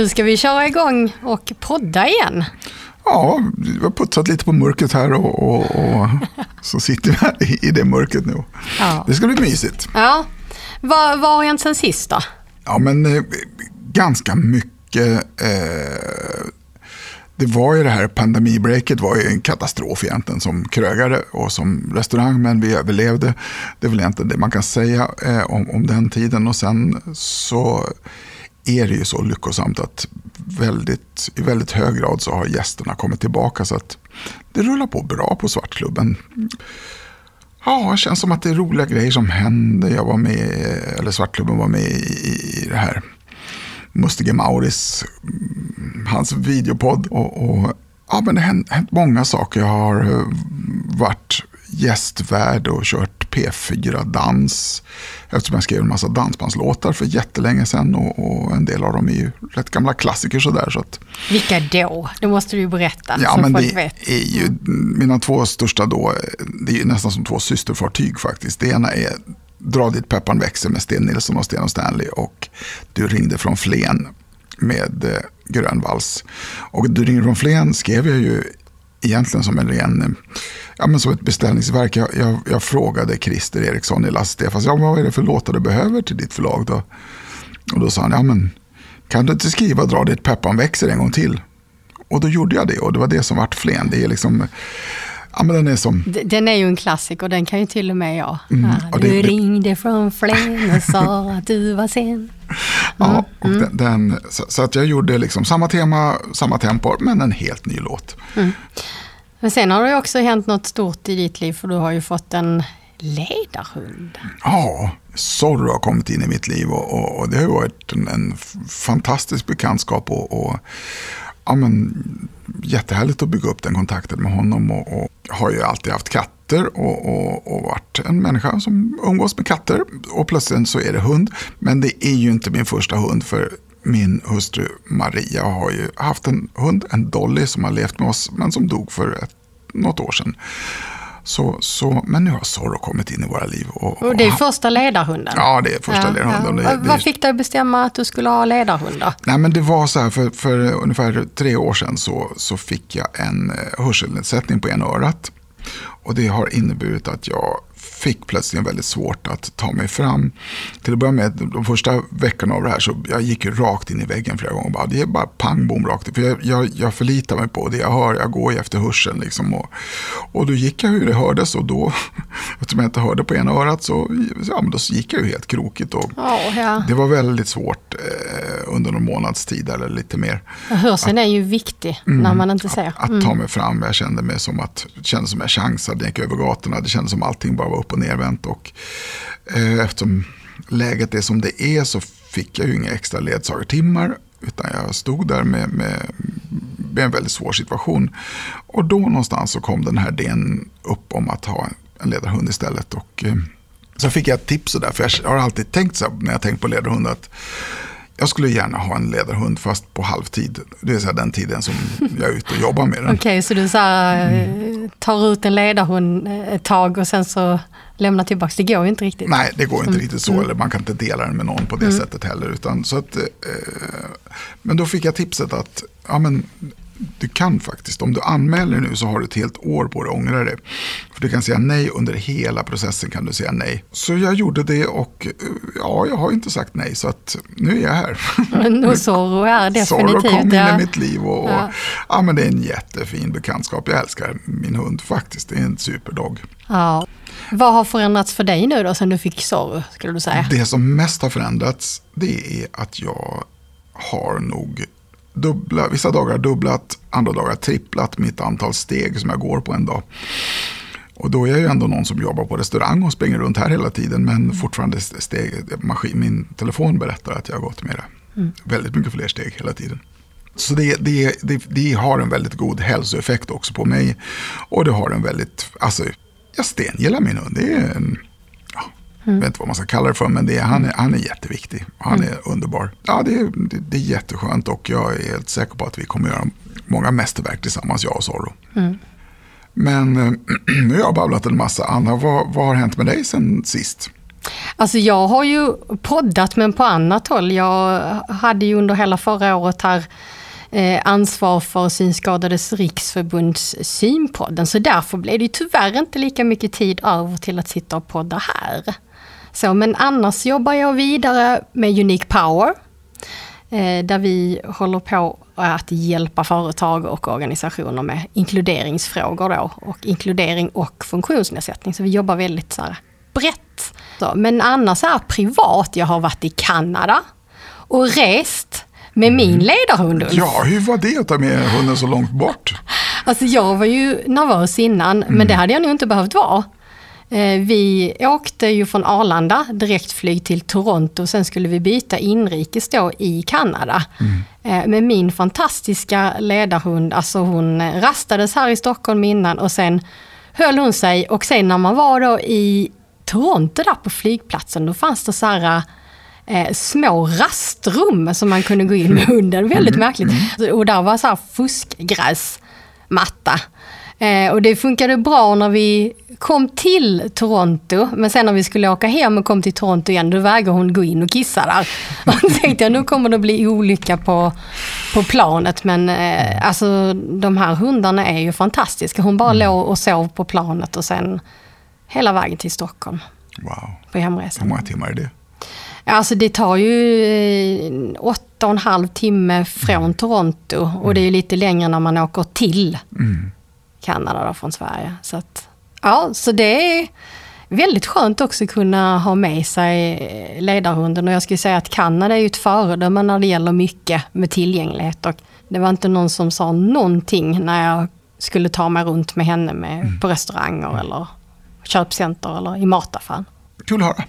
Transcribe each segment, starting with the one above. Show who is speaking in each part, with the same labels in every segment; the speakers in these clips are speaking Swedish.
Speaker 1: Nu ska vi köra igång och podda igen.
Speaker 2: Ja, vi har putsat lite på mörkret här och, och, och så sitter vi här i det mörkret nu.
Speaker 1: Ja.
Speaker 2: Det ska bli mysigt.
Speaker 1: Ja. Vad, vad har hänt sen sist då?
Speaker 2: Ja, men eh, ganska mycket. Eh, det var ju det här pandemibreaket var ju en katastrof egentligen som krögare och som restaurang, men vi överlevde. Det är väl egentligen det man kan säga eh, om, om den tiden. Och sen så är det ju så lyckosamt att väldigt, i väldigt hög grad så har gästerna kommit tillbaka så att det rullar på bra på Svartklubben. Ja, det känns som att det är roliga grejer som händer. Jag var med, eller Svartklubben var med i, i det här Mustige Mauris, hans videopodd. Och, och, ja, men det har hänt, hänt många saker. Jag har eh, varit gästvärd och kört P4-dans. Eftersom jag skrev en massa dansbandslåtar för jättelänge sedan och, och en del av dem är ju rätt gamla klassiker sådär. Så att,
Speaker 1: Vilka då? Det måste du ju berätta
Speaker 2: ja,
Speaker 1: så
Speaker 2: men
Speaker 1: folk
Speaker 2: det
Speaker 1: vet.
Speaker 2: är ju mina två största då, det är ju nästan som två systerfartyg faktiskt. Det ena är Dra dit peppan växer med Sten Nilsson och Sten och Stanley och Du ringde från Flen med eh, Grönvalls. Och Du ringde från Flen skrev jag ju egentligen som en ren, eh, ja men som ett beställningsverk. Jag, jag, jag frågade Christer Eriksson i Lasse Stefans, ja vad är det för låtar du behöver till ditt förlag då? Och då sa han, ja men kan du inte skriva Dra dit peppan växer en gång till? Och då gjorde jag det och det var det som vart Flen. Det är liksom, ja men den är som,
Speaker 1: Den är ju en klassiker, den kan ju till och med jag.
Speaker 2: Mm, och
Speaker 1: du
Speaker 2: det- det-
Speaker 1: ringde från Flen och sa att du var sen.
Speaker 2: ja, och den, den, så, så att jag gjorde liksom samma tema, samma tempo, men en helt ny låt.
Speaker 1: Men sen har det också hänt något stort i ditt liv för du har ju fått en ledarhund.
Speaker 2: Ja, Zorro har kommit in i mitt liv och, och, och det har varit en, en fantastisk bekantskap och, och ja, men, jättehärligt att bygga upp den kontakten med honom och, och har ju alltid haft katter och, och, och varit en människa som umgås med katter och plötsligt så är det hund. Men det är ju inte min första hund för min hustru Maria har ju haft en hund, en Dolly som har levt med oss men som dog för ett, något år sedan. Så, så, men nu har Zorro kommit in i våra liv. Och,
Speaker 1: Och det är första ledarhunden.
Speaker 2: Ja, det är första ledarhunden. Det-
Speaker 1: Vad-
Speaker 2: det-
Speaker 1: Vad fick dig bestämma att du skulle ha ledarhund?
Speaker 2: Nej, men det var så här, för, för ungefär tre år sedan så, så fick jag en eh, hörselnedsättning på ena örat. Och det har inneburit att jag fick plötsligt väldigt svårt att ta mig fram. Till att börja med, de första veckorna av det här så jag gick ju rakt in i väggen flera gånger. Bara, det är bara pang bom rakt. För jag, jag, jag förlitar mig på det jag hör, jag går ju efter hörseln. Liksom, och, och då gick jag hur det hördes och då, eftersom jag inte hörde på ena örat så, ja, men då gick jag ju helt krokigt. Och,
Speaker 1: Ja, ja.
Speaker 2: det var väldigt svårt eh, under någon månads tid eller lite mer.
Speaker 1: Hörseln är ju viktig när man inte ser.
Speaker 2: Att ta mig fram. Jag kände mig som att det kändes som jag chansade jag gick över gatorna. Det kändes som allting bara var upp och nervänt. Och, eh, eftersom läget är som det är så fick jag ju inga extra ledsagartimmar. Utan jag stod där med, med, med en väldigt svår situation. Och då någonstans så kom den här idén upp om att ha en ledarhund istället. Och, eh, så fick jag ett tips där, för jag har alltid tänkt så här, när jag tänkt på ledarhund att jag skulle gärna ha en ledarhund fast på halvtid. Det är så den tiden som jag är ute och jobbar med den.
Speaker 1: Okej, så du så här, eh, tar ut en ledarhund eh, ett tag och sen så lämnar tillbaka. Det går ju inte riktigt.
Speaker 2: Nej, det går inte riktigt så. Eller man kan inte dela den med någon på det sättet heller. Utan, så att, eh, men då fick jag tipset att ja, men, du kan faktiskt, om du anmäler nu så har du ett helt år på dig att ångra dig. För du kan säga nej under hela processen kan du säga nej. Så jag gjorde det och eh, ja, jag har inte sagt nej så att nu är jag här.
Speaker 1: Men och Zorro är
Speaker 2: Zorro
Speaker 1: definitivt...
Speaker 2: kom in
Speaker 1: ja.
Speaker 2: i mitt liv och, och
Speaker 1: Ja.
Speaker 2: ja. men det är en jättefin bekantskap. Jag älskar min hund faktiskt. Det är en superdog.
Speaker 1: Ja. Vad har förändrats för dig nu då sen du fick Zorro, skulle du säga?
Speaker 2: Det som mest har förändrats det är att jag har nog dubbla, vissa dagar dubblat, andra dagar tripplat mitt antal steg som jag går på en dag. Och då är jag ju ändå någon som jobbar på restaurang och springer runt här hela tiden. Men fortfarande steg, maskin, min telefon berättar att jag har gått mera. Väldigt mycket fler steg hela tiden. Så det, det, det, det har en väldigt god hälsoeffekt också på mig. Och det har en väldigt, alltså jag stengillar min hund. Det är en, ja, jag vet inte vad man ska kalla det för, men det är, han, är, han är jätteviktig. Han är underbar. Ja, det, är- det, det är jätteskönt och jag är helt säker på att vi kommer göra många mästerverk tillsammans, jag och Zorro. Men eh, nu har jag babblat en massa. Anna, vad, vad har hänt med dig sen sist?
Speaker 1: Alltså jag har ju poddat men på annat håll. Jag hade ju under hela förra året här Eh, ansvar för Synskadades riksförbunds synpodden. Så därför blev det tyvärr inte lika mycket tid över till att sitta och podda här. Så, men annars jobbar jag vidare med Unique Power. Eh, där vi håller på att hjälpa företag och organisationer med inkluderingsfrågor då. Och inkludering och funktionsnedsättning. Så vi jobbar väldigt så här brett. Så, men annars är privat, jag har varit i Kanada och rest med min mm. ledarhund Ulf.
Speaker 2: Ja, hur var det att ta med hunden så långt bort?
Speaker 1: Alltså jag var ju nervös innan, mm. men det hade jag nog inte behövt vara. Eh, vi åkte ju från Arlanda direktflyg till Toronto, sen skulle vi byta inrikes då i Kanada. Mm. Eh, med min fantastiska ledarhund, alltså hon rastades här i Stockholm innan och sen höll hon sig och sen när man var då i Toronto där på flygplatsen, då fanns det så här eh, små rastrum som man kunde gå in med hunden. Väldigt mm. märkligt. Mm. Och där var så här fuskgräsmatta. Eh, och det funkade bra när vi kom till Toronto, men sen när vi skulle åka hem och kom till Toronto igen, då vägrade hon gå in och kissa där. Och då tänkte jag, nu kommer det bli olycka på, på planet. Men eh, alltså de här hundarna är ju fantastiska. Hon bara mm. låg och sov på planet och sen hela vägen till Stockholm.
Speaker 2: Wow.
Speaker 1: På hemresan.
Speaker 2: Hur många timmar är det?
Speaker 1: Alltså det tar ju eh, åtta och en halv timme från mm. Toronto och det är lite längre när man åker till mm. Kanada då, från Sverige. Så, att, ja, så det är väldigt skönt också att kunna ha med sig ledarhunden och jag skulle säga att Kanada är ju ett föredöme när det gäller mycket med tillgänglighet och det var inte någon som sa någonting när jag skulle ta mig runt med henne med, mm. på restauranger mm. eller köpcenter eller i mataffären.
Speaker 2: Kul att höra.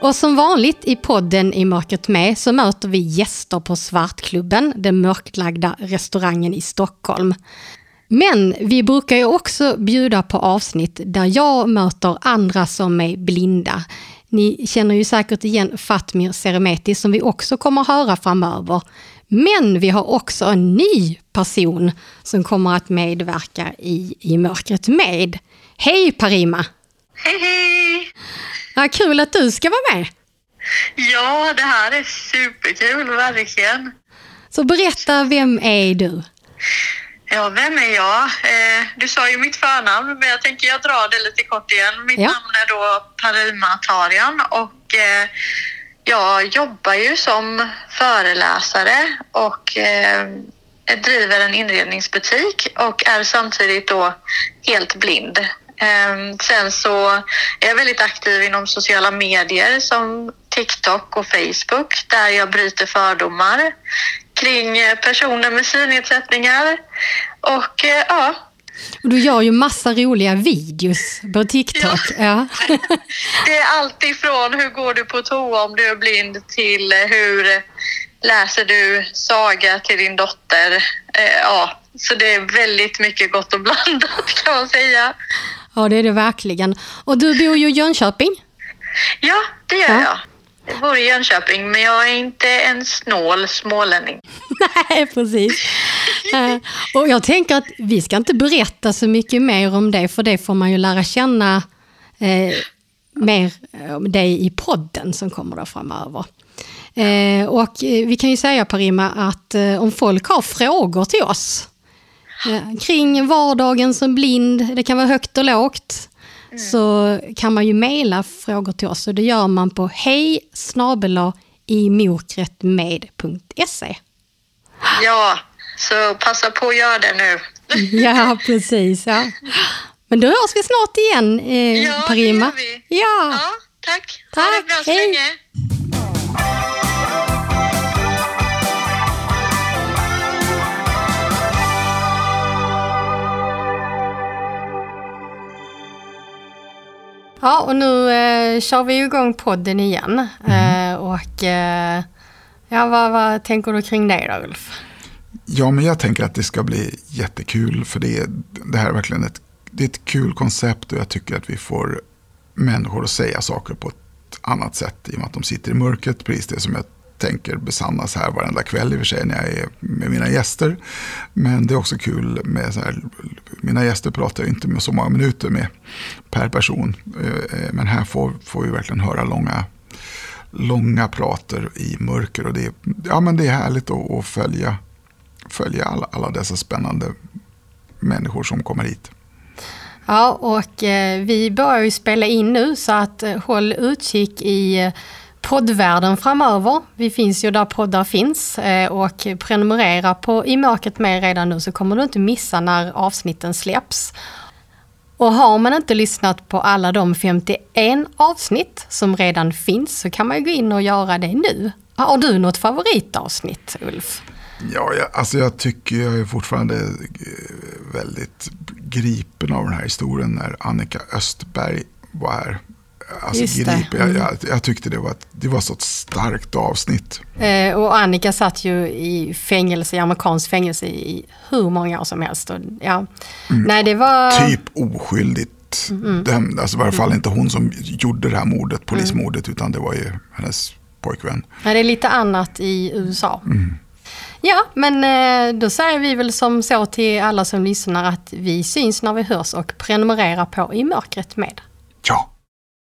Speaker 1: Och som vanligt i podden I mörkret med så möter vi gäster på Svartklubben, den mörklagda restaurangen i Stockholm. Men vi brukar ju också bjuda på avsnitt där jag möter andra som är blinda. Ni känner ju säkert igen Fatmir Seremeti som vi också kommer att höra framöver. Men vi har också en ny person som kommer att medverka i I mörkret med. Hej Parima!
Speaker 3: Hej hej!
Speaker 1: Vad kul att du ska vara med!
Speaker 3: Ja, det här är superkul, verkligen.
Speaker 1: Så berätta, vem är du?
Speaker 3: Ja, vem är jag? Eh, du sa ju mitt förnamn, men jag tänker jag drar det lite kort igen. Mitt ja. namn är då Parima Tarian och eh, jag jobbar ju som föreläsare och eh, driver en inredningsbutik och är samtidigt då helt blind. Ehm, sen så är jag väldigt aktiv inom sociala medier som TikTok och Facebook där jag bryter fördomar kring personer med synnedsättningar. Och eh, ja,
Speaker 1: och du gör ju massa roliga videos på TikTok. Ja. ja.
Speaker 3: det är allt ifrån hur går du på toa om du är blind till hur läser du saga till din dotter. Eh, ja, så det är väldigt mycket gott och blandat kan man säga.
Speaker 1: Ja, det är det verkligen. Och du bor ju i Jönköping.
Speaker 3: Ja, det gör ja. jag. Jag bor i Jönköping, men jag är inte en snål smålänning.
Speaker 1: Nej, precis. Eh, och jag tänker att vi ska inte berätta så mycket mer om det, för det får man ju lära känna eh, mer om dig i podden som kommer då framöver. Eh, och eh, vi kan ju säga Parima att eh, om folk har frågor till oss kring vardagen som blind, det kan vara högt och lågt, mm. så kan man ju mejla frågor till oss och det gör man på hej imokretmed.se.
Speaker 3: Ja, så passa på att göra det nu.
Speaker 1: ja, precis. Ja. Men då hörs vi snart igen, eh,
Speaker 3: ja,
Speaker 1: Parima.
Speaker 3: Ja, det gör vi. Ja. ja tack.
Speaker 1: tack. Ha
Speaker 3: det bra så Hej. länge.
Speaker 1: Ja, och nu eh, kör vi igång podden igen. Mm. Eh, och eh, ja, vad, vad, tänker du kring det då, Ulf?
Speaker 2: Ja, men jag tänker att det ska bli jättekul, för det, det här är verkligen ett, det är ett kul koncept och jag tycker att vi får människor att säga saker på ett annat sätt i och med att de sitter i mörkret, precis det som jag tänker besannas här varenda kväll i och för sig när jag är med mina gäster. Men det är också kul med så här, mina gäster pratar jag inte med så många minuter med per person. Eh, eh, men här får, får vi verkligen höra långa, långa prater i mörker. Och det, är, ja, men det är härligt att, att följa, följa alla, alla dessa spännande människor som kommer hit.
Speaker 1: Ja, och eh, vi börjar ju spela in nu så att håll utkik i poddvärlden framöver. Vi finns ju där poddar finns eh, och prenumerera på I mörkret med redan nu så kommer du inte missa när avsnitten släpps. Och har man inte lyssnat på alla de 51 avsnitt som redan finns så kan man ju gå in och göra det nu. Har du något favoritavsnitt, Ulf?
Speaker 2: Ja, jag, alltså jag tycker jag är fortfarande eh, väldigt gripen av den här historien när Annika Östberg var här. Alltså
Speaker 1: det.
Speaker 2: gripen, jag,
Speaker 1: Mm.
Speaker 2: jag, jag tyckte det var, det var så ett starkt avsnitt.
Speaker 1: Eh, och Annika satt ju i fängelse, i amerikansk fängelse i hur många år som helst. Och, ja. Nej, det var...
Speaker 2: Typ oskyldigt dömd. Alltså i varje fall inte hon som gjorde det här mordet, polismordet, utan det var ju hennes pojkvän.
Speaker 1: Ja, det är lite annat i USA. Ja, men eh, då säger vi väl som så till alla som lyssnar att vi syns när vi hörs och prenumerera på I mörkret med.
Speaker 2: Ja.